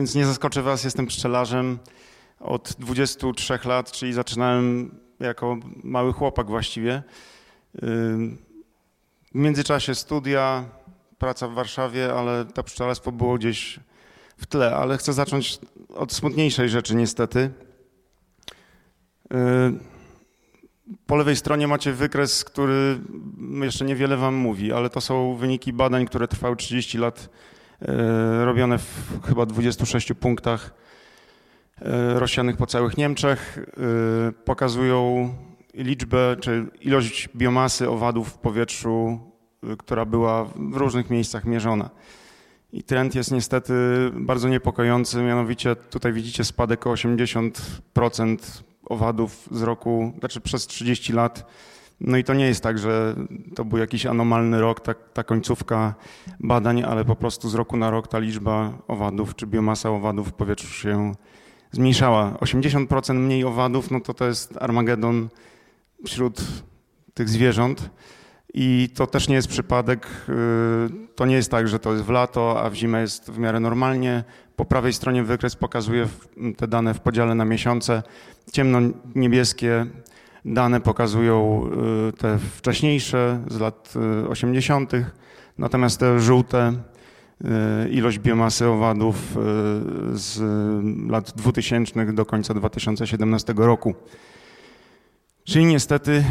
Więc nie zaskoczę Was, jestem pszczelarzem od 23 lat, czyli zaczynałem jako mały chłopak właściwie. W międzyczasie studia, praca w Warszawie, ale to pszczelarstwo było gdzieś w tle. Ale chcę zacząć od smutniejszej rzeczy niestety. Po lewej stronie macie wykres, który jeszcze niewiele wam mówi, ale to są wyniki badań, które trwały 30 lat robione w chyba 26 punktach e, rozsianych po całych Niemczech. E, pokazują liczbę czy ilość biomasy owadów w powietrzu, która była w różnych miejscach mierzona. I trend jest niestety bardzo niepokojący, mianowicie tutaj widzicie spadek o 80% owadów z roku, znaczy przez 30 lat no i to nie jest tak, że to był jakiś anomalny rok, ta, ta końcówka badań, ale po prostu z roku na rok ta liczba owadów czy biomasa owadów w powietrzu się zmniejszała. 80% mniej owadów, no to to jest Armagedon wśród tych zwierząt. I to też nie jest przypadek. Y, to nie jest tak, że to jest w lato, a w zimę jest w miarę normalnie. Po prawej stronie wykres pokazuje te dane w podziale na miesiące. Ciemno-niebieskie Dane pokazują y, te wcześniejsze z lat 80., y, natomiast te żółte y, ilość biomasy owadów z lat 2000 do końca 2017 roku. Czyli niestety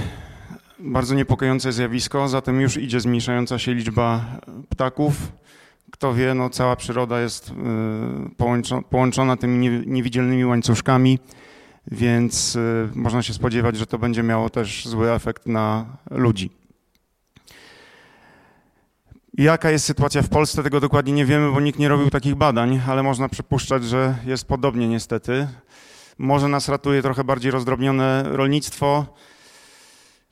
bardzo niepokojące zjawisko, zatem już idzie zmniejszająca się liczba ptaków. Kto wie, no cała przyroda jest połączona tymi niewidzialnymi łańcuszkami więc y, można się spodziewać, że to będzie miało też zły efekt na ludzi. Jaka jest sytuacja w Polsce, tego dokładnie nie wiemy, bo nikt nie robił takich badań, ale można przypuszczać, że jest podobnie niestety. Może nas ratuje trochę bardziej rozdrobnione rolnictwo,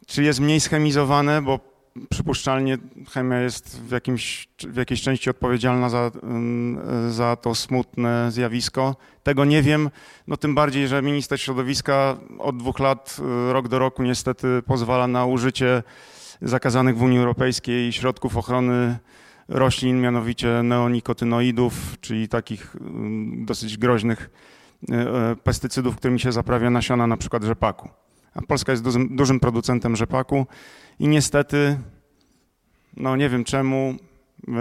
czy jest mniej schemizowane, bo przypuszczalnie chemia jest w, jakimś, w jakiejś części odpowiedzialna za, mm, za to smutne zjawisko. Tego nie wiem, no tym bardziej, że minister środowiska od dwóch lat, y, rok do roku niestety pozwala na użycie zakazanych w Unii Europejskiej środków ochrony roślin, mianowicie neonikotynoidów, czyli takich mm, dosyć groźnych y, y, pestycydów, którymi się zaprawia nasiona na przykład rzepaku. A Polska jest dużym, dużym producentem rzepaku i niestety, no nie wiem czemu, e,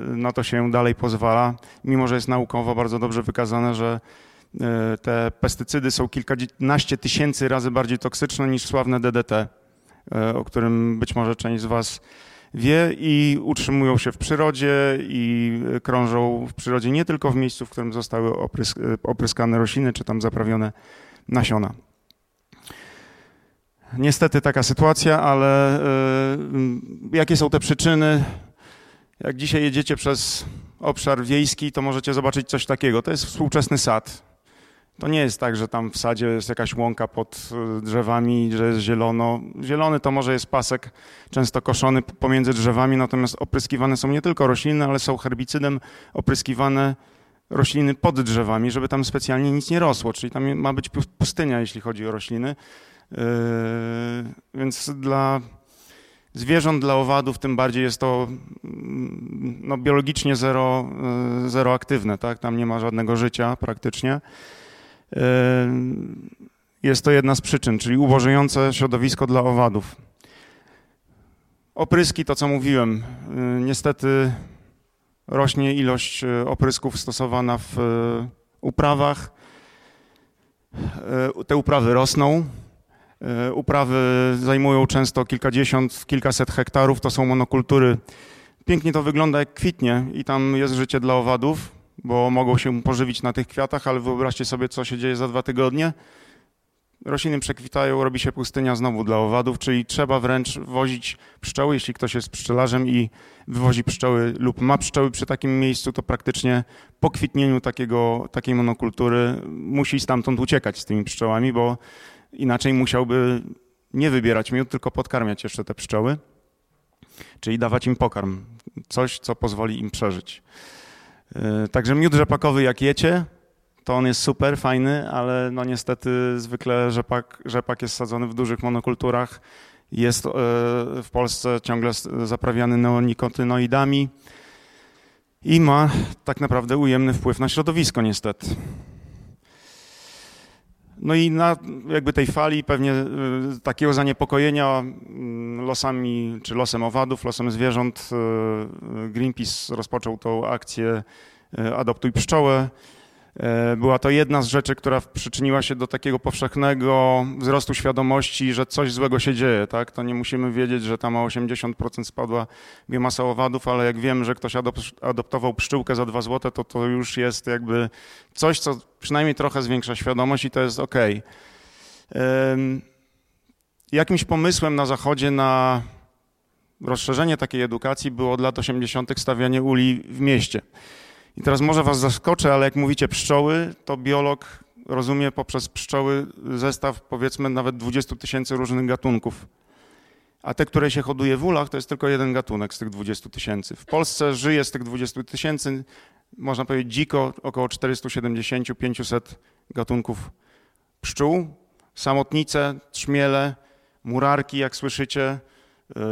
na to się dalej pozwala, mimo że jest naukowo bardzo dobrze wykazane, że e, te pestycydy są kilkanaście tysięcy razy bardziej toksyczne niż sławne DDT, e, o którym być może część z Was wie i utrzymują się w przyrodzie i krążą w przyrodzie nie tylko w miejscu, w którym zostały opryskane rośliny czy tam zaprawione nasiona. Niestety taka sytuacja, ale y, jakie są te przyczyny? Jak dzisiaj jedziecie przez obszar wiejski, to możecie zobaczyć coś takiego. To jest współczesny sad. To nie jest tak, że tam w sadzie jest jakaś łąka pod y, drzewami, że jest zielono. Zielony to może jest pasek często koszony pomiędzy drzewami, natomiast opryskiwane są nie tylko rośliny, ale są herbicydem opryskiwane rośliny pod drzewami, żeby tam specjalnie nic nie rosło. Czyli tam ma być pustynia, jeśli chodzi o rośliny. Yy, więc dla zwierząt, dla owadów tym bardziej jest to mm, no, biologicznie zero, yy, zero aktywne, tak? Tam nie ma żadnego życia praktycznie. Yy, jest to jedna z przyczyn, czyli ubożejące środowisko dla owadów. Opryski, to co mówiłem, niestety rośnie ilość oprysków stosowana w uprawach. Te uprawy rosną. E, uprawy zajmują często kilkadziesiąt, kilkaset hektarów, to są monokultury. Pięknie to wygląda jak kwitnie i tam jest życie dla owadów, bo mogą się pożywić na tych kwiatach, ale wyobraźcie sobie, co się dzieje za dwa tygodnie. Rośliny przekwitają, robi się pustynia znowu dla owadów, czyli trzeba wręcz wozić pszczoły. Jeśli ktoś jest pszczelarzem i wywozi pszczoły lub ma pszczoły przy takim miejscu, to praktycznie po kwitnieniu takiego, takiej monokultury musi stamtąd uciekać z tymi pszczołami, bo Inaczej musiałby nie wybierać miód, tylko podkarmiać jeszcze te pszczoły, czyli dawać im pokarm, coś, co pozwoli im przeżyć. E, także miód rzepakowy jak jecie, to on jest super, fajny, ale no niestety zwykle rzepak, rzepak jest sadzony w dużych monokulturach. Jest e, w Polsce ciągle zaprawiany neonikotynoidami. i ma tak naprawdę ujemny wpływ na środowisko niestety. No i na jakby tej fali pewnie y, takiego zaniepokojenia mm, losami, czy losem owadów, losem zwierząt, y, Greenpeace rozpoczął tą akcję y, Adoptuj pszczołę. E, była to jedna z rzeczy, która przyczyniła się do takiego powszechnego wzrostu świadomości, że coś złego się dzieje. Tak? To nie musimy wiedzieć, że tam o 80% spadła biomasa owadów, ale jak wiem, że ktoś adoptował pszczółkę za 2 zł, to to już jest jakby coś, co przynajmniej trochę zwiększa świadomość i to jest ok. Jakimś pomysłem na Zachodzie na rozszerzenie takiej edukacji było od lat 80. stawianie uli w mieście. I teraz może was zaskoczę, ale jak mówicie pszczoły, to biolog rozumie poprzez pszczoły zestaw powiedzmy nawet 20 tysięcy różnych gatunków. A te, które się hoduje w ulach, to jest tylko jeden gatunek z tych 20 tysięcy. W Polsce żyje z tych 20 tysięcy, można powiedzieć dziko, około 470-500 gatunków pszczół. Samotnice, trzmiele, murarki, jak słyszycie, yy,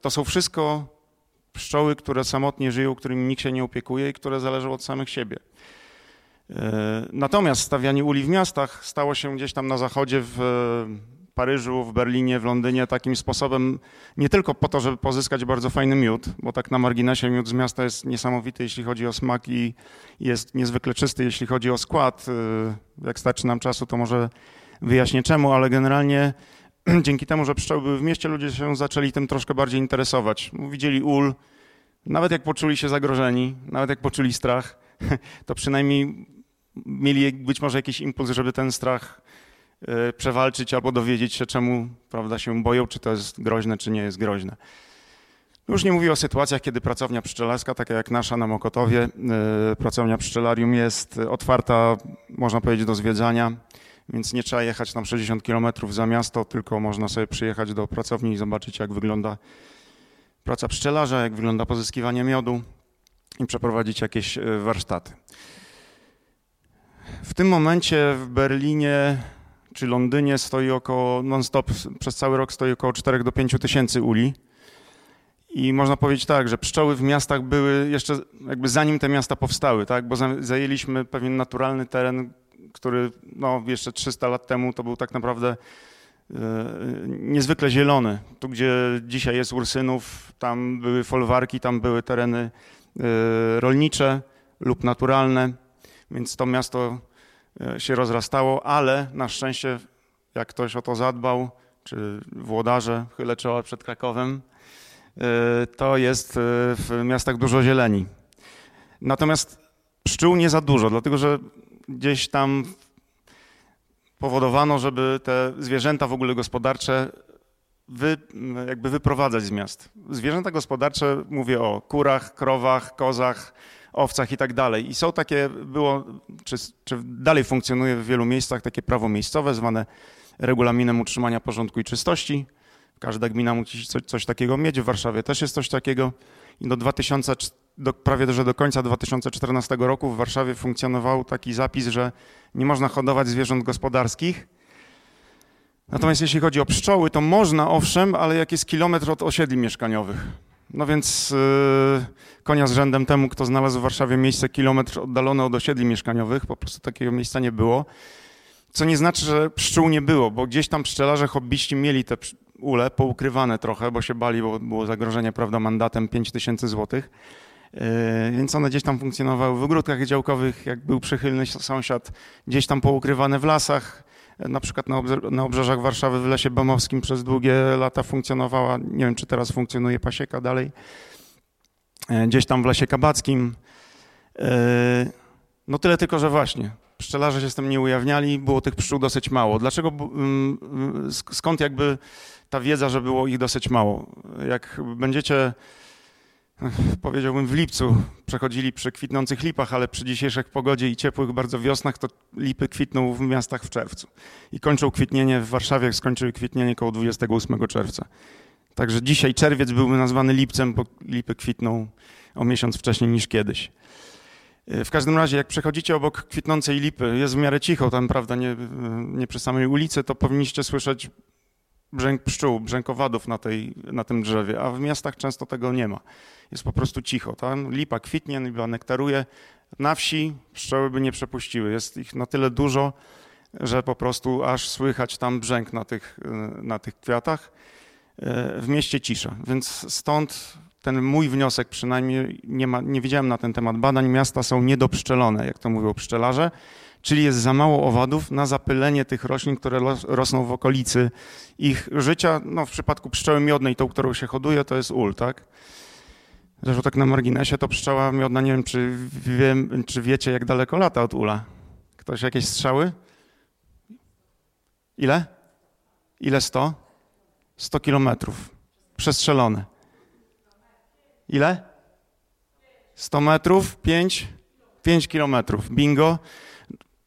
to są wszystko pszczoły, które samotnie żyją, którymi nikt się nie opiekuje i które zależą od samych siebie. E, natomiast stawianie uli w miastach stało się gdzieś tam na zachodzie, w Paryżu, w Berlinie, w Londynie takim sposobem nie tylko po to, żeby pozyskać bardzo fajny miód, bo tak na marginesie miód z miasta jest niesamowity, jeśli chodzi o smak i jest niezwykle czysty, jeśli chodzi o skład. E, jak starczy nam czasu, to może wyjaśnię czemu, ale generalnie dzięki temu, że pszczoły były w mieście, ludzie się zaczęli tym troszkę bardziej interesować. Widzieli ul, nawet jak poczuli się zagrożeni, nawet jak poczuli strach, to przynajmniej mieli być może jakiś impuls, żeby ten strach e, przewalczyć albo dowiedzieć się, czemu prawda, się boją, czy to jest groźne, czy nie jest groźne. Już nie mówię o sytuacjach, kiedy pracownia pszczelarska, taka jak nasza na Mokotowie, e, pracownia pszczelarium jest otwarta, można powiedzieć, do zwiedzania więc nie trzeba jechać tam 60 km za miasto, tylko można sobie przyjechać do pracowni i zobaczyć, jak wygląda praca pszczelarza, jak wygląda pozyskiwanie miodu i przeprowadzić jakieś e, warsztaty. W tym momencie w Berlinie czy Londynie stoi około, non-stop, przez cały rok stoi około 4 do 5 tysięcy uli. I można powiedzieć tak, że pszczoły w miastach były jeszcze jakby zanim te miasta powstały, tak? bo zajęliśmy pewien naturalny teren, który no, jeszcze 300 lat temu to był tak naprawdę e, niezwykle zielony. Tu, gdzie dzisiaj jest Ursynów, tam były folwarki, tam były tereny e, rolnicze lub naturalne, więc to miasto e, się rozrastało, ale na szczęście, jak ktoś o to zadbał, czy włodarze, chylę czoła przed Krakowem, to jest w miastach dużo zieleni. Natomiast pszczół nie za dużo, dlatego że gdzieś tam powodowano, żeby te zwierzęta w ogóle gospodarcze wy, jakby wyprowadzać z miast. Zwierzęta gospodarcze, mówię o kurach, krowach, kozach, owcach i tak dalej. I są takie, było, czy, czy dalej funkcjonuje w wielu miejscach takie prawo miejscowe zwane regulaminem utrzymania porządku i czystości. Każda gmina musi coś, coś takiego mieć. W Warszawie też jest coś takiego. I do 2004 do, prawie że do końca 2014 roku w Warszawie funkcjonował taki zapis, że nie można hodować zwierząt gospodarskich. Natomiast jeśli chodzi o pszczoły, to można owszem, ale jak jest kilometr od osiedli mieszkaniowych. No więc yy, konia z rzędem temu, kto znalazł w Warszawie miejsce kilometr oddalone od osiedli mieszkaniowych, po prostu takiego miejsca nie było. Co nie znaczy, że pszczół nie było, bo gdzieś tam pszczelarze, hobbyści mieli te ule poukrywane trochę, bo się bali, bo było zagrożenie, prawda, mandatem 5000 złotych. Więc one gdzieś tam funkcjonowały w ogródkach działkowych, jak był przychylny sąsiad, gdzieś tam poukrywane w lasach. E, na przykład na, obrzeżach Warszawy w Lesie Bomowskim przez długie lata funkcjonowała, nie wiem czy teraz funkcjonuje pasieka dalej, e, gdzieś tam w Lesie Kabackim. No tyle tylko, że właśnie, pszczelarze się z tym nie ujawniali, było tych pszczół dosyć mało. Dlaczego, skąd jakby ta wiedza, że było ich dosyć mało? Jak będziecie powiedziałbym w lipcu przechodzili przy kwitnących lipach, ale przy dzisiejszych pogodzie i ciepłych bardzo wiosnach to lipy kwitną w miastach w czerwcu. I kończą kwitnienie w Warszawie, skończyły kwitnienie koło 28 czerwca. Także dzisiaj czerwiec byłby nazwany lipcem, bo lipy kwitną o miesiąc wcześniej niż kiedyś. W każdym razie, jak przechodzicie obok kwitnącej lipy, jest w miarę cicho tam, prawda, nie, nie przy samej ulicy, to powinniście słyszeć brzęk pszczół, brzękowadów na, tej, na tym drzewie, a w miastach często tego nie ma. Jest po prostu cicho. Tam lipa kwitnie, lipa nektaruje. Na wsi pszczoły by nie przepuściły. Jest ich na tyle dużo, że po prostu aż słychać tam brzęk na tych, na tych kwiatach. E, w mieście cisza, więc stąd ten mój wniosek przynajmniej, nie, ma, nie widziałem na ten temat badań, miasta są niedopszczelone, jak to mówią pszczelarze, czyli jest za mało owadów na zapylenie tych roślin, które rosną w okolicy ich życia. No, w przypadku pszczoły miodnej, tą, którą się hoduje, to jest ul, tak? Zresztą tak na marginesie, to pszczoła miodna, nie wiem, czy, wiem, czy wiecie, jak daleko lata od ula. Ktoś jakieś strzały? Ile? Ile sto? 100 kilometrów. Przestrzelone. Ile? 100 metrów? 5? 5 kilometrów. Bingo.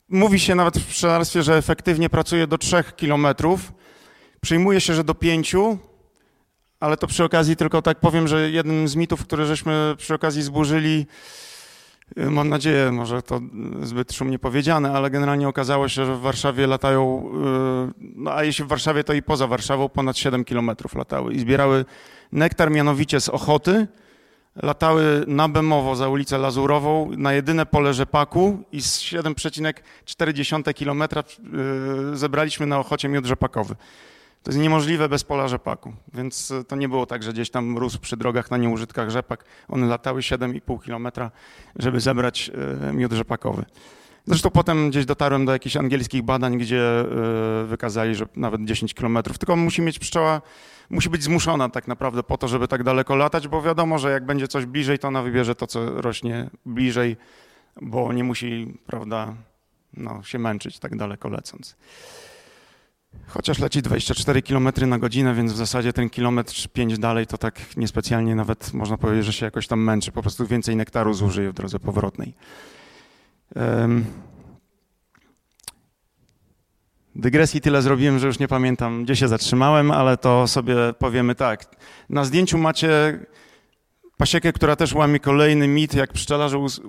Mówi się nawet w pszczelarstwie, że efektywnie pracuje do 3 kilometrów. Przyjmuje się, że do 5, ale to przy okazji tylko tak powiem, że jednym z mitów, które żeśmy przy okazji zburzyli, y, mam nadzieję, może to zbyt szumnie powiedziane, ale generalnie okazało się, że w Warszawie latają, y, no a jeśli w Warszawie, to i poza Warszawą ponad 7 kilometrów latały i zbierały nektar mianowicie z Ochoty, latały na Bemowo za ulicę Lazurową na jedyne pole rzepaku i z 7,4 km y, zebraliśmy na Ochocie miód rzepakowy. To jest niemożliwe bez pola rzepaku, więc to nie było tak, że gdzieś tam rósł przy drogach na nieużytkach rzepak. One latały 7,5 km, żeby zebrać y, miód rzepakowy. Zresztą potem gdzieś dotarłem do jakichś angielskich badań, gdzie y, wykazali, że nawet 10 km. Tylko musi mieć pszczoła musi być zmuszona tak naprawdę po to, żeby tak daleko latać, bo wiadomo, że jak będzie coś bliżej, to ona wybierze to, co rośnie bliżej, bo nie musi, prawda, no, się męczyć tak daleko lecąc. Chociaż leci 24 km na godzinę, więc w zasadzie ten kilometr 5 dalej to tak niespecjalnie nawet można powiedzieć, że się jakoś tam męczy. Po prostu więcej nektaru zużyje w drodze powrotnej. Um, Dygresji tyle zrobiłem, że już nie pamiętam, gdzie się zatrzymałem, ale to sobie powiemy tak. Na zdjęciu macie pasiekę, która też łamie kolejny mit, jak pszczelarze us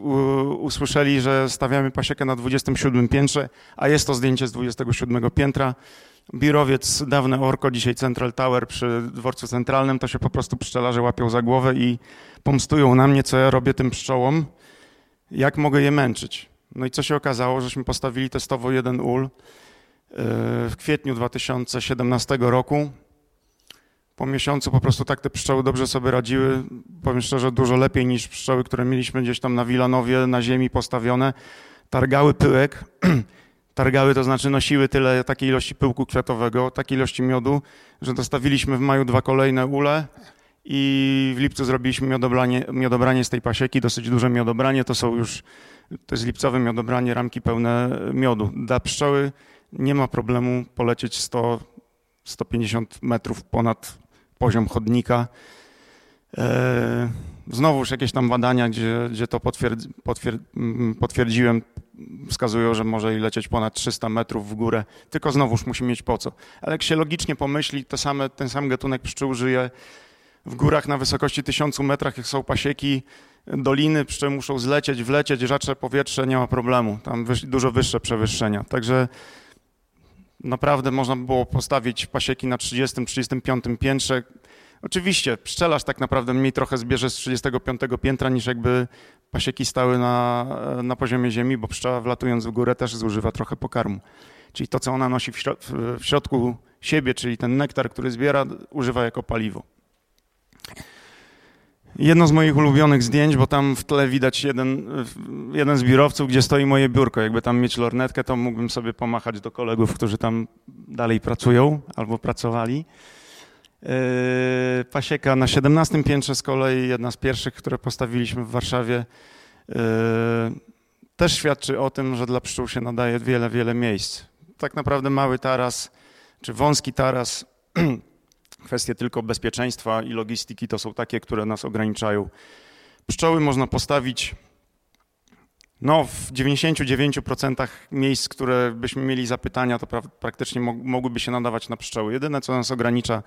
usłyszeli, że stawiamy pasiekę na 27 piętrze, a jest to zdjęcie z 27 piętra. Biurowiec, dawne Orko, dzisiaj Central Tower przy dworcu centralnym, to się po prostu pszczelarze łapią za głowę i pomstują na mnie, co ja robię tym pszczołom, jak mogę je męczyć. No i co się okazało, żeśmy postawili testowo jeden ul, w kwietniu 2017 roku. Po miesiącu po prostu tak te pszczoły dobrze sobie radziły, powiem szczerze, dużo lepiej niż pszczoły, które mieliśmy gdzieś tam na Wilanowie, na ziemi postawione. Targały pyłek, targały to znaczy nosiły tyle takiej ilości pyłku kwiatowego, takiej ilości miodu, że dostawiliśmy w maju dwa kolejne ule i w lipcu zrobiliśmy miodobranie, miodobranie z tej pasieki, dosyć duże miodobranie, to są już, to jest lipcowe miodobranie, ramki pełne miodu. Dla pszczoły nie ma problemu polecieć 100, 150 metrów ponad poziom chodnika. E, znowuż jakieś tam badania, gdzie, gdzie to potwierdzi, potwierd, mm, potwierdziłem, wskazują, że może lecieć ponad 300 metrów w górę, tylko znowuż musi mieć po co. Ale jak się logicznie pomyśli, to same, ten sam gatunek pszczół żyje w górach na wysokości 1000 metrach, jak są pasieki, doliny, pszczoły muszą zlecieć, wlecieć, rzadsze powietrze, nie ma problemu. Tam dużo wyższe przewyższenia. Także naprawdę można było postawić pasieki na 30-35 piętrze. Oczywiście pszczelarz tak naprawdę mniej trochę zbierze z 35 piętra niż jakby pasieki stały na, na poziomie ziemi, bo pszczoła wlatując w górę też zużywa trochę pokarmu. Czyli to, co ona nosi w, w środku siebie, czyli ten nektar, który zbiera, używa jako paliwo. Jedno z moich ulubionych zdjęć, bo tam w tle widać jeden, jeden z biurowców, gdzie stoi moje biurko. Jakby tam mieć lornetkę, to mógłbym sobie pomachać do kolegów, którzy tam dalej pracują albo pracowali. Yy, pasieka na 17 piętrze z kolei, jedna z pierwszych, które postawiliśmy w Warszawie, yy, też świadczy o tym, że dla pszczół się nadaje wiele, wiele miejsc. Tak naprawdę mały taras, czy wąski taras Kwestie tylko bezpieczeństwa i logistyki to są takie, które nas ograniczają. Pszczoły można postawić no, w 99% miejsc, które byśmy mieli zapytania, to pra praktycznie mogłyby się nadawać na pszczoły. Jedyne, co nas ogranicza,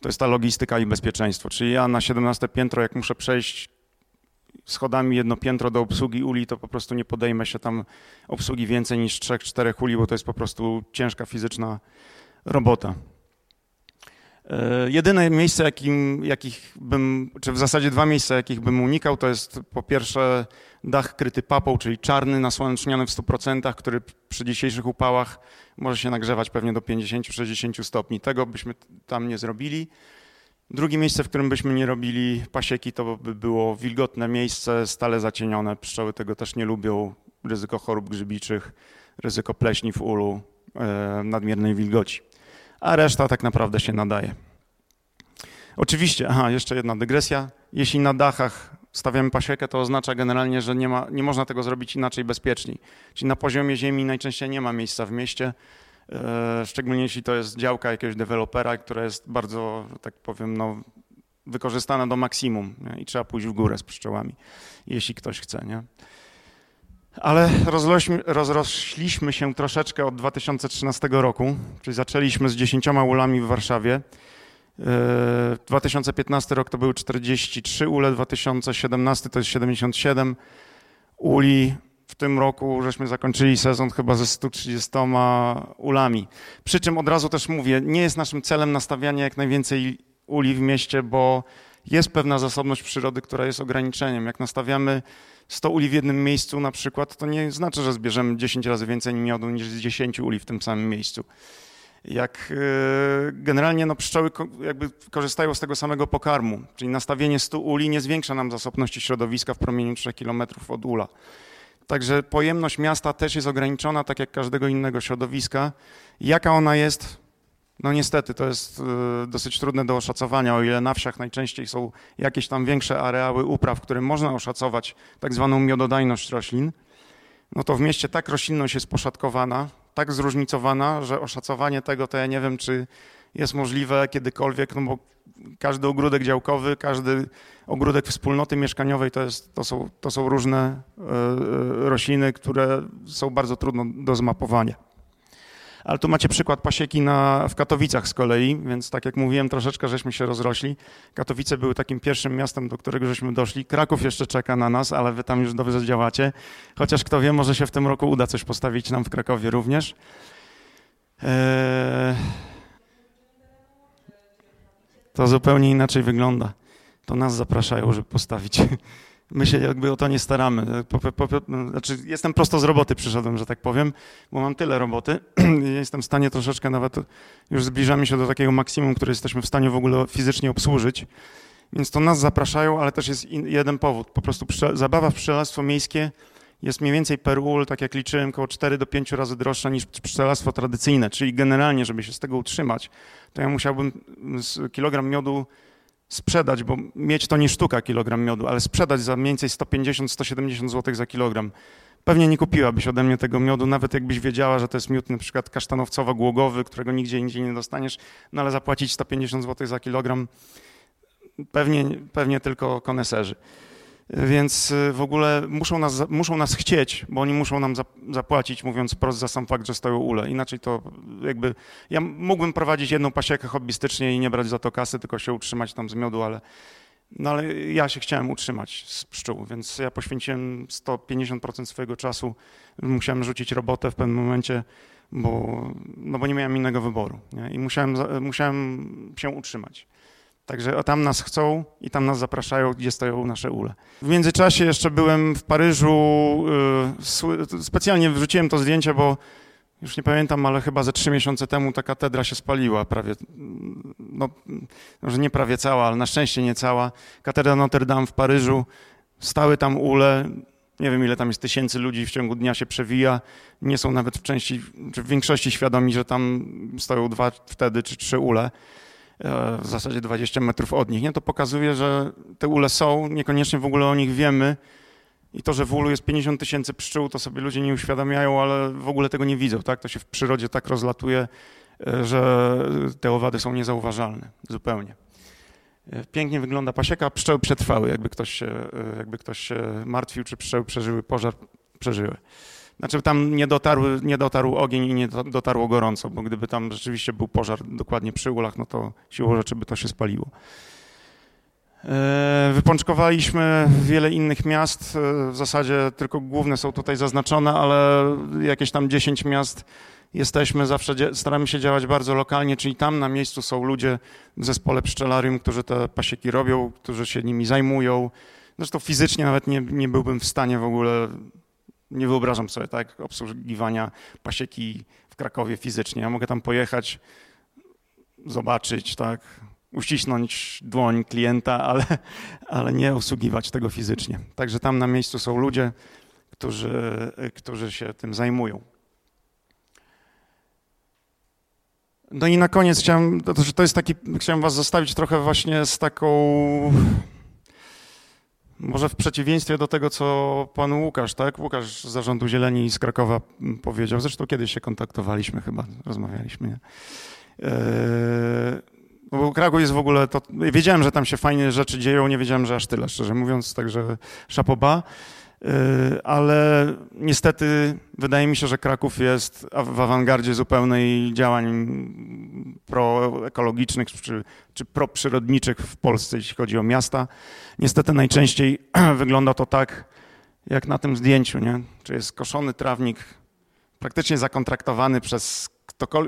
to jest ta logistyka i bezpieczeństwo. Czyli ja na 17 piętro, jak muszę przejść schodami jedno piętro do obsługi uli, to po prostu nie podejmę się tam obsługi więcej niż 3-4 uli, bo to jest po prostu ciężka fizyczna robota. E, jedyne miejsce, jakim, jakich bym, czy w zasadzie dwa miejsca, jakich bym unikał, to jest po pierwsze dach kryty papą, czyli czarny, nasłoneczniony w 100%, który przy dzisiejszych upałach może się nagrzewać pewnie do 50-60 stopni. Tego byśmy tam nie zrobili. Drugie miejsce, w którym byśmy nie robili pasieki, to by było wilgotne miejsce, stale zacienione. Pszczoły tego też nie lubią. Ryzyko chorób grzybiczych, ryzyko pleśni w ulu, e, nadmiernej wilgoci. A reszta tak naprawdę się nadaje. Oczywiście, aha, jeszcze jedna dygresja. Jeśli na dachach stawiamy pasiekę, to oznacza generalnie, że nie, ma, nie można tego zrobić inaczej bezpieczniej. Czyli na poziomie ziemi najczęściej nie ma miejsca w mieście, e, szczególnie jeśli to jest działka jakiegoś dewelopera, która jest bardzo, tak powiem, no, wykorzystana do maksimum nie? i trzeba pójść w górę z pszczołami, jeśli ktoś chce. Nie? Ale rozrośliśmy się troszeczkę od 2013 roku, czyli zaczęliśmy z dziesięcioma ulami w Warszawie. 2015 rok to były 43 ule, 2017 to jest 77 uli. W tym roku żeśmy zakończyli sezon chyba ze 130 ulami. Przy czym od razu też mówię, nie jest naszym celem nastawianie jak najwięcej uli w mieście, bo jest pewna zasobność przyrody, która jest ograniczeniem. Jak nastawiamy 100 uli w jednym miejscu na przykład, to nie znaczy, że zbierzemy 10 razy więcej miodu niż z 10 uli w tym samym miejscu jak e, generalnie no, pszczoły jakby korzystają z tego samego pokarmu, czyli nastawienie 100 uli nie zwiększa nam zasobności środowiska w promieniu 3 km od ula. Także pojemność miasta też jest ograniczona, tak jak każdego innego środowiska. Jaka ona jest? No niestety, to jest e, dosyć trudne do oszacowania, o ile na wsiach najczęściej są jakieś tam większe areały upraw, którym można oszacować tak zwaną miododajność roślin, no to w mieście tak roślinność jest poszatkowana, tak zróżnicowana, że oszacowanie tego to ja nie wiem, czy jest możliwe kiedykolwiek, no bo każdy ogródek działkowy, każdy ogródek wspólnoty mieszkaniowej to, jest, to, są, to są różne e, e, rośliny, które są bardzo trudno do zmapowania. Ale tu macie przykład pasieki na, w Katowicach z kolei, więc tak jak mówiłem, troszeczkę żeśmy się rozrośli. Katowice były takim pierwszym miastem, do którego żeśmy doszli. Kraków jeszcze czeka na nas, ale wy tam już dobrze działacie. Chociaż kto wie, może się w tym roku uda coś postawić nam w Krakowie również. Eee... To zupełnie inaczej wygląda. To nas zapraszają, żeby postawić. My się jakby o to nie staramy. Po, po, po, znaczy jestem prosto z roboty przyszedłem, że tak powiem, bo mam tyle roboty. jestem w stanie troszeczkę nawet, już zbliżamy się do takiego maksimum, które jesteśmy w stanie w ogóle fizycznie obsłużyć. Więc to nas zapraszają, ale też jest in, jeden powód. Po prostu zabawa w pszczelarstwo miejskie jest mniej więcej per ul, tak jak liczyłem, około 4 do 5 razy droższa niż pszczelarstwo tradycyjne. Czyli generalnie, żeby się z tego utrzymać, to ja musiałbym kilogram miodu sprzedać, bo mieć to nie sztuka kilogram miodu, ale sprzedać za mniej więcej 150-170 zł za kilogram. Pewnie nie kupiłabyś ode mnie tego miodu, nawet jakbyś wiedziała, że to jest miód na przykład kasztanowcowo-głogowy, którego nigdzie indziej nie dostaniesz, no ale zapłacić 150 zł za kilogram pewnie, pewnie tylko koneserzy. Więc y, w ogóle muszą nas, muszą nas chcieć, bo oni muszą nam zapłacić, mówiąc wprost za sam fakt, że stoją ule. Inaczej to jakby, ja mógłbym prowadzić jedną pasiekę hobbystycznie i nie brać za to kasy, tylko się utrzymać tam z miodu, ale, no ale ja się chciałem utrzymać z pszczół, więc ja poświęciłem 150% swojego czasu. Musiałem rzucić robotę w pewnym momencie, bo, no bo nie miałem innego wyboru. Nie? I musiałem, musiałem się utrzymać. Także tam nas chcą i tam nas zapraszają, gdzie stoją nasze ule. W międzyczasie jeszcze byłem w Paryżu, y, specjalnie wrzuciłem to zdjęcie, bo już nie pamiętam, ale chyba ze trzy miesiące temu ta katedra się spaliła prawie, no może nie prawie cała, ale na szczęście nie cała. Katedra Notre Dame w Paryżu, stały tam ule, nie wiem ile tam jest tysięcy ludzi w ciągu dnia się przewija, nie są nawet w części, czy w większości świadomi, że tam stoją dwa wtedy czy trzy ule. E, w zasadzie 20 metrów od nich. Nie? To pokazuje, że te ule są, niekoniecznie w ogóle o nich wiemy. I to, że w ulu jest 50 tysięcy pszczół, to sobie ludzie nie uświadamiają, ale w ogóle tego nie widzą. Tak? To się w przyrodzie tak rozlatuje, e, że te owady są niezauważalne zupełnie. E, pięknie wygląda pasieka, pszczoły przetrwały. Jakby ktoś się, jakby ktoś się martwił, czy pszczoły przeżyły pożar, przeżyły. Znaczy tam nie, dotarły, nie dotarł ogień i nie dotarło gorąco, bo gdyby tam rzeczywiście był pożar dokładnie przy ulach, no to siłą rzeczy by to się spaliło. E, wypączkowaliśmy wiele innych miast. E, w zasadzie tylko główne są tutaj zaznaczone, ale jakieś tam 10 miast jesteśmy, zawsze staramy się działać bardzo lokalnie, czyli tam na miejscu są ludzie w zespole pszczelarium, którzy te pasieki robią, którzy się nimi zajmują. Zresztą fizycznie nawet nie, nie byłbym w stanie w ogóle, nie wyobrażam sobie tak obsługiwania pasieki w Krakowie fizycznie. Ja mogę tam pojechać, zobaczyć, tak, uścisnąć dłoń klienta, ale, ale nie usługiwać tego fizycznie. Także tam na miejscu są ludzie, którzy, którzy się tym zajmują. No i na koniec chciałem, to jest taki, chciałem was zostawić trochę właśnie z taką, może w przeciwieństwie do tego, co pan Łukasz, tak? Łukasz z Zarządu Zieleni z Krakowa powiedział, zresztą kiedyś się kontaktowaliśmy chyba, rozmawialiśmy, nie? Bo Kraków jest w ogóle, to, wiedziałem, że tam się fajne rzeczy dzieją, nie wiedziałem, że aż tyle, szczerze mówiąc, także szapoba. Y, ale niestety wydaje mi się, że Kraków jest w awangardzie zupełnej działań proekologicznych czy, czy proprzyrodniczych w Polsce, jeśli chodzi o miasta. Niestety najczęściej wygląda to tak, jak na tym zdjęciu, nie? Czy jest koszony trawnik praktycznie zakontraktowany przez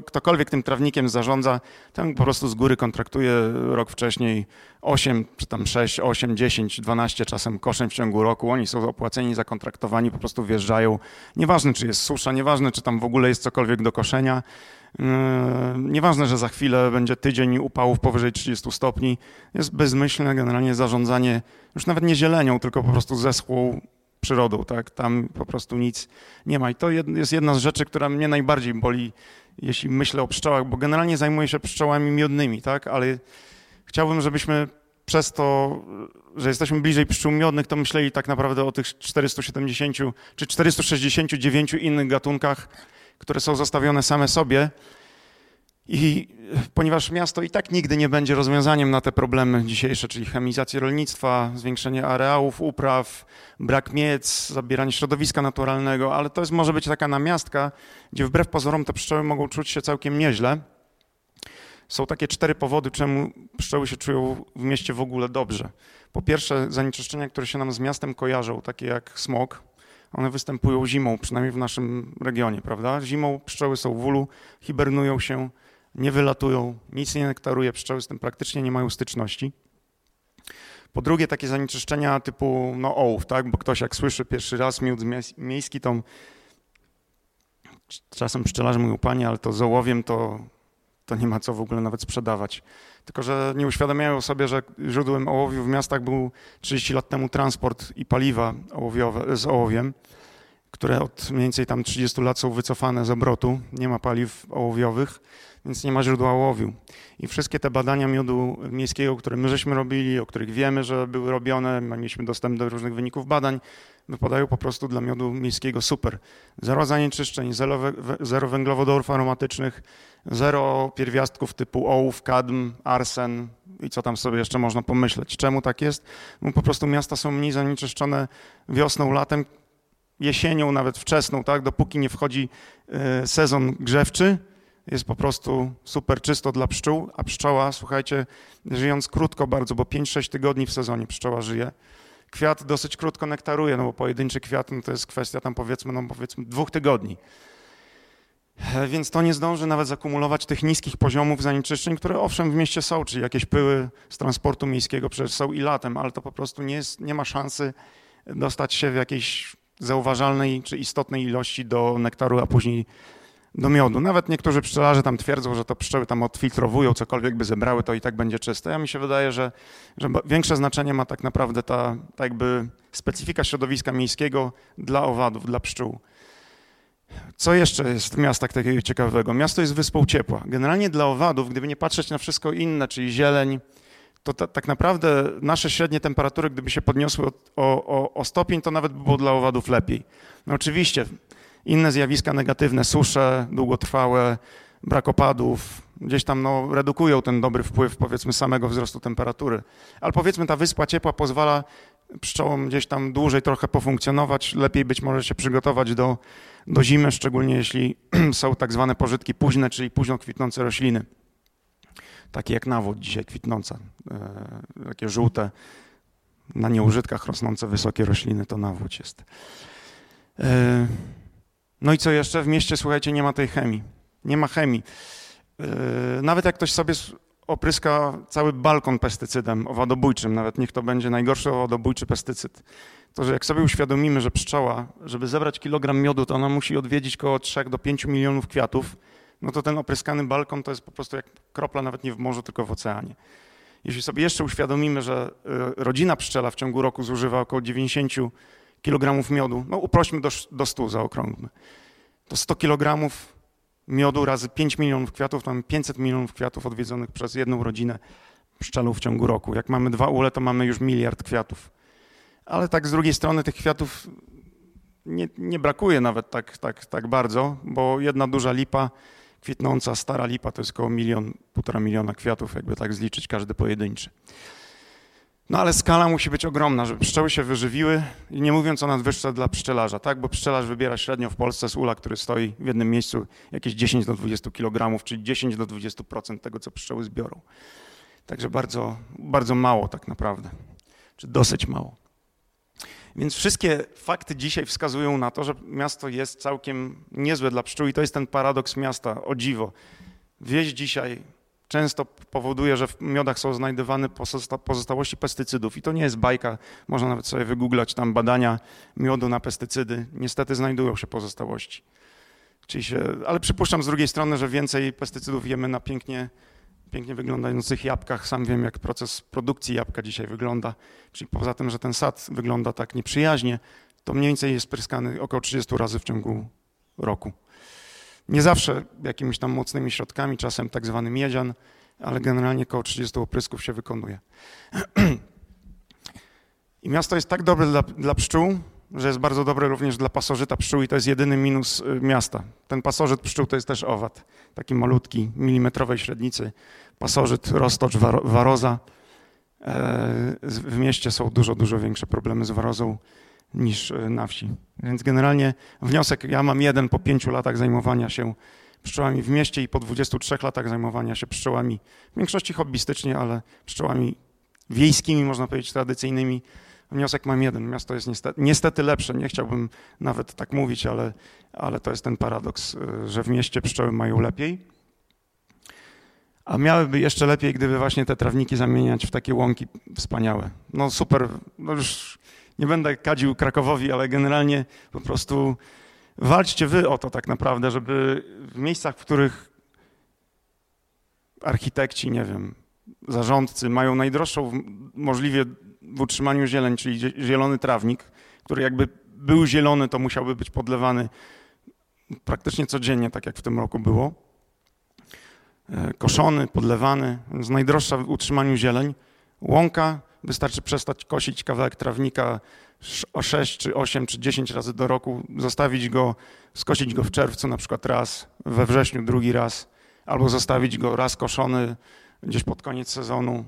ktokolwiek tym trawnikiem zarządza, ten po prostu z góry kontraktuje rok wcześniej 8, czy tam 6, 8, 10, 12 czasem koszem w ciągu roku. Oni są opłaceni, zakontraktowani, po prostu wjeżdżają. Nieważne, czy jest susza, nieważne, czy tam w ogóle jest cokolwiek do koszenia. Yy, nieważne, że za chwilę będzie tydzień upałów powyżej 30 stopni. Jest bezmyślne generalnie zarządzanie już nawet nie zielenią, tylko po prostu zeschłą przyrodą, tak? Tam po prostu nic nie ma. I to jest jedna z rzeczy, która mnie najbardziej boli jeśli myślę o pszczołach, bo generalnie zajmuję się pszczołami miodnymi, tak? Ale chciałbym, żebyśmy przez to, że jesteśmy bliżej pszczół miodnych, to myśleli tak naprawdę o tych 470 czy 469 innych gatunkach, które są zostawione same sobie i ponieważ miasto i tak nigdy nie będzie rozwiązaniem na te problemy dzisiejsze, czyli chemizację rolnictwa, zwiększenie areałów upraw, brak miec, zabieranie środowiska naturalnego, ale to jest, może być taka namiastka, gdzie wbrew pozorom te pszczoły mogą czuć się całkiem nieźle. Są takie cztery powody, czemu pszczoły się czują w mieście w ogóle dobrze. Po pierwsze, zanieczyszczenia, które się nam z miastem kojarzą, takie jak smog, one występują zimą, przynajmniej w naszym regionie, prawda? Zimą pszczoły są w ulu, hibernują się, nie wylatują, nic nie nektaruje, pszczoły z tym praktycznie nie mają styczności. Po drugie, takie zanieczyszczenia typu no, ołów, tak? bo ktoś jak słyszy pierwszy raz miód miejski, to czasem pszczelarze mówią, panie, ale to z ołowiem to, to nie ma co w ogóle nawet sprzedawać. Tylko, że nie uświadamiają sobie, że źródłem ołowiu w miastach był 30 lat temu transport i paliwa ołowiowe, z ołowiem, które od mniej więcej tam 30 lat są wycofane z obrotu. Nie ma paliw ołowiowych więc nie ma źródła łowiu. I wszystkie te badania miodu miejskiego, które my żeśmy robili, o których wiemy, że były robione, mieliśmy dostęp do różnych wyników badań, wypadają po prostu dla miodu miejskiego super. Zero zanieczyszczeń, zero, węglowodorów aromatycznych, zero pierwiastków typu ołów, kadm, arsen i co tam sobie jeszcze można pomyśleć. Czemu tak jest? No po prostu miasta są mniej zanieczyszczone wiosną, latem, jesienią, nawet wczesną, tak? dopóki nie wchodzi e, sezon grzewczy, jest po prostu super czysto dla pszczół, a pszczoła, słuchajcie, żyjąc krótko bardzo, bo 5-6 tygodni w sezonie pszczoła żyje, kwiat dosyć krótko nektaruje, no bo pojedynczy kwiat no to jest kwestia tam powiedzmy, no powiedzmy dwóch tygodni. E, więc to nie zdąży nawet zakumulować tych niskich poziomów zanieczyszczeń, które owszem w mieście są, czyli jakieś pyły z transportu miejskiego przecież są i latem, ale to po prostu nie, jest, nie ma szansy dostać się w jakiejś zauważalnej czy istotnej ilości do nektaru, a później do miodu. Nawet niektórzy pszczelarze tam twierdzą, że to pszczoły tam odfiltrowują, cokolwiek by zebrały, to i tak będzie czyste. Ja mi się wydaje, że, że większe znaczenie ma tak naprawdę ta, ta jakby specyfika środowiska miejskiego dla owadów, dla pszczół. Co jeszcze jest w miastach takiego ciekawego? Miasto jest wyspą ciepła. Generalnie dla owadów, gdyby nie patrzeć na wszystko inne, czyli zieleń, to ta, tak naprawdę nasze średnie temperatury, gdyby się podniosły o, o, o stopień, to nawet by było dla owadów lepiej. No oczywiście inne zjawiska negatywne, susze długotrwałe, brak opadów, gdzieś tam no, redukują ten dobry wpływ powiedzmy samego wzrostu temperatury. Ale powiedzmy ta wyspa ciepła pozwala pszczołom gdzieś tam dłużej trochę pofunkcjonować, lepiej być może się przygotować do, do zimy, szczególnie jeśli są tak zwane pożytki późne, czyli późno kwitnące rośliny. takie jak nawód dzisiaj kwitnąca, e, takie żółte, na nieużytkach rosnące wysokie rośliny, to nawódź jest. E, no i co jeszcze? W mieście, słuchajcie, nie ma tej chemii. Nie ma chemii. Nawet jak ktoś sobie opryska cały balkon pestycydem owadobójczym, nawet niech to będzie najgorszy owadobójczy pestycyd, to że jak sobie uświadomimy, że pszczoła, żeby zebrać kilogram miodu, to ona musi odwiedzić około 3 do 5 milionów kwiatów, no to ten opryskany balkon to jest po prostu jak kropla nawet nie w morzu, tylko w oceanie. Jeśli sobie jeszcze uświadomimy, że y, rodzina pszczela w ciągu roku zużywa około 90 kg miodu, no uprośmy do, do 100, zaokrąglmy, to 100 kg miodu razy 5 milionów kwiatów, mamy 500 milionów kwiatów odwiedzonych przez jedną rodzinę pszczelów w ciągu roku. Jak mamy dwa ule, to mamy już miliard kwiatów. Ale tak z drugiej strony tych kwiatów nie, nie brakuje nawet tak, tak, tak bardzo, bo jedna duża lipa kwitnąca, stara lipa to jest około milion, półtora miliona kwiatów, jakby tak zliczyć każdy pojedynczy. No ale skala musi być ogromna, żeby pszczoły się wyżywiły i nie mówiąc o nadwyżce dla pszczelarza, tak? Bo pszczelarz wybiera średnio w Polsce z ula, który stoi w jednym miejscu jakieś 10 do 20 kg, czyli 10 do 20% tego, co pszczoły zbiorą. Także bardzo, bardzo mało tak naprawdę, czy dosyć mało. Więc wszystkie fakty dzisiaj wskazują na to, że miasto jest całkiem niezłe dla pszczół i to jest ten paradoks miasta, o dziwo. Wieś dzisiaj często powoduje, że w miodach są znajdowane pozostałości pestycydów. I to nie jest bajka, można nawet sobie wygooglać tam badania miodu na pestycydy. Niestety znajdują się pozostałości. Czyli się, ale przypuszczam z drugiej strony, że więcej pestycydów jemy na pięknie, pięknie wyglądających jabłkach. Sam wiem, jak proces produkcji jabłka dzisiaj wygląda. Czyli poza tym, że ten sad wygląda tak nieprzyjaźnie, to mniej więcej jest pryskany około 30 razy w ciągu roku. Nie zawsze jakimiś tam mocnymi środkami, czasem tak zwany miedzian, ale generalnie około 30 oprysków się wykonuje. I miasto jest tak dobre dla, dla pszczół, że jest bardzo dobre również dla pasożyta pszczół i to jest jedyny minus y, miasta. Ten pasożyt pszczół to jest też owad, taki malutki, milimetrowej średnicy. Pasożyt, roztocz, waroza. E, w mieście są dużo, dużo większe problemy z warozą niż e, na wsi. Więc generalnie wniosek, ja mam jeden po pięciu latach zajmowania się pszczołami w mieście i po 23 latach zajmowania się pszczołami, w większości hobbystycznie, ale pszczołami wiejskimi, można powiedzieć, tradycyjnymi. Wniosek mam jeden. Miasto jest niestety, niestety lepsze. Nie chciałbym nawet tak mówić, ale, ale to jest ten paradoks, e, że w mieście pszczoły mają lepiej. A miałyby jeszcze lepiej, gdyby właśnie te trawniki zamieniać w takie łąki wspaniałe. No super, no już nie będę kadził Krakowowi, ale generalnie po prostu walczcie wy o to tak naprawdę, żeby w miejscach, w których architekci, nie wiem, zarządcy mają najdroższą możliwie w utrzymaniu zieleń, czyli zielony trawnik, który jakby był zielony, to musiałby być podlewany praktycznie codziennie, tak jak w tym roku było. E, koszony, podlewany, więc najdroższa w utrzymaniu zieleń. Łąka Wystarczy przestać kosić kawałek trawnika o 6 czy 8 czy 10 razy do roku, zostawić go, skosić go w czerwcu na przykład raz, we wrześniu drugi raz, albo zostawić go raz koszony gdzieś pod koniec sezonu.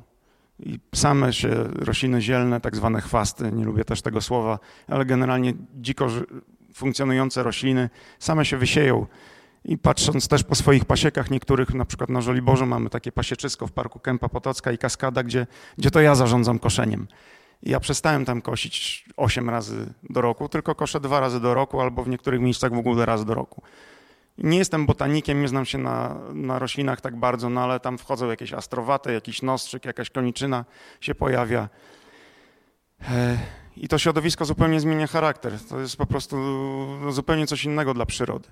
I same się rośliny zielne, tak zwane chwasty, nie lubię też tego słowa, ale generalnie dziko funkcjonujące rośliny same się wysieją i patrząc też po swoich pasiekach niektórych, na przykład na Żoliborzu mamy takie pasieczysko w Parku Kępa Potocka i Kaskada, gdzie, gdzie to ja zarządzam koszeniem. I ja przestałem tam kosić 8 razy do roku, tylko koszę dwa razy do roku albo w niektórych miejscach w ogóle raz do roku. Nie jestem botanikiem, nie znam się na, na roślinach tak bardzo, no ale tam wchodzą jakieś astrowaty, jakiś nostrzyk, jakaś koniczyna się pojawia. E, I to środowisko zupełnie zmienia charakter. To jest po prostu zupełnie coś innego dla przyrody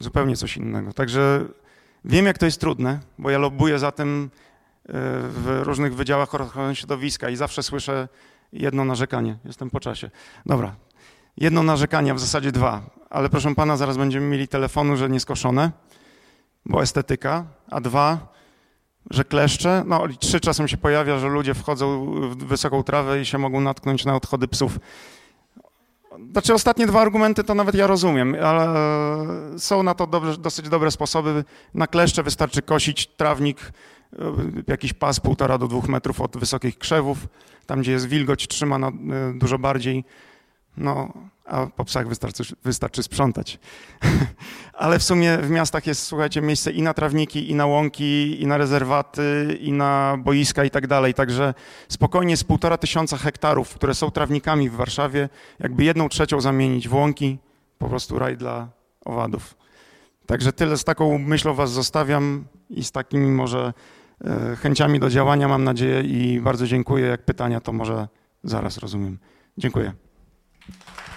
zupełnie coś innego. Także wiem, jak to jest trudne, bo ja lobuję za tym e, w różnych wydziałach ochrony środowiska i zawsze słyszę jedno narzekanie. Jestem po czasie. Dobra. Jedno narzekanie, w zasadzie dwa, ale proszę pana, zaraz będziemy mieli telefonu, że nieskoszone, bo estetyka, a dwa, że kleszcze. No, trzy czasem się pojawia, że ludzie wchodzą w wysoką trawę i się mogą natknąć na odchody psów. Znaczy ostatnie dwa argumenty to nawet ja rozumiem, ale są na to dobrze, dosyć dobre sposoby. Na kleszcze wystarczy kosić trawnik, e, jakiś pas półtora do dwóch metrów od wysokich krzewów, tam gdzie jest wilgoć trzyma na, e, dużo bardziej. No, a po psach wystarczy, wystarczy sprzątać. Ale w sumie w miastach jest, słuchajcie, miejsce i na trawniki, i na łąki, i na rezerwaty, i na boiska i tak dalej. Także spokojnie z półtora tysiąca hektarów, które są trawnikami w Warszawie, jakby jedną trzecią zamienić w łąki, po prostu raj dla owadów. Także tyle z taką myślą was zostawiam i z takimi może e, chęciami do działania mam nadzieję i bardzo dziękuję. Jak pytania, to może zaraz rozumiem. Dziękuję. Thank you.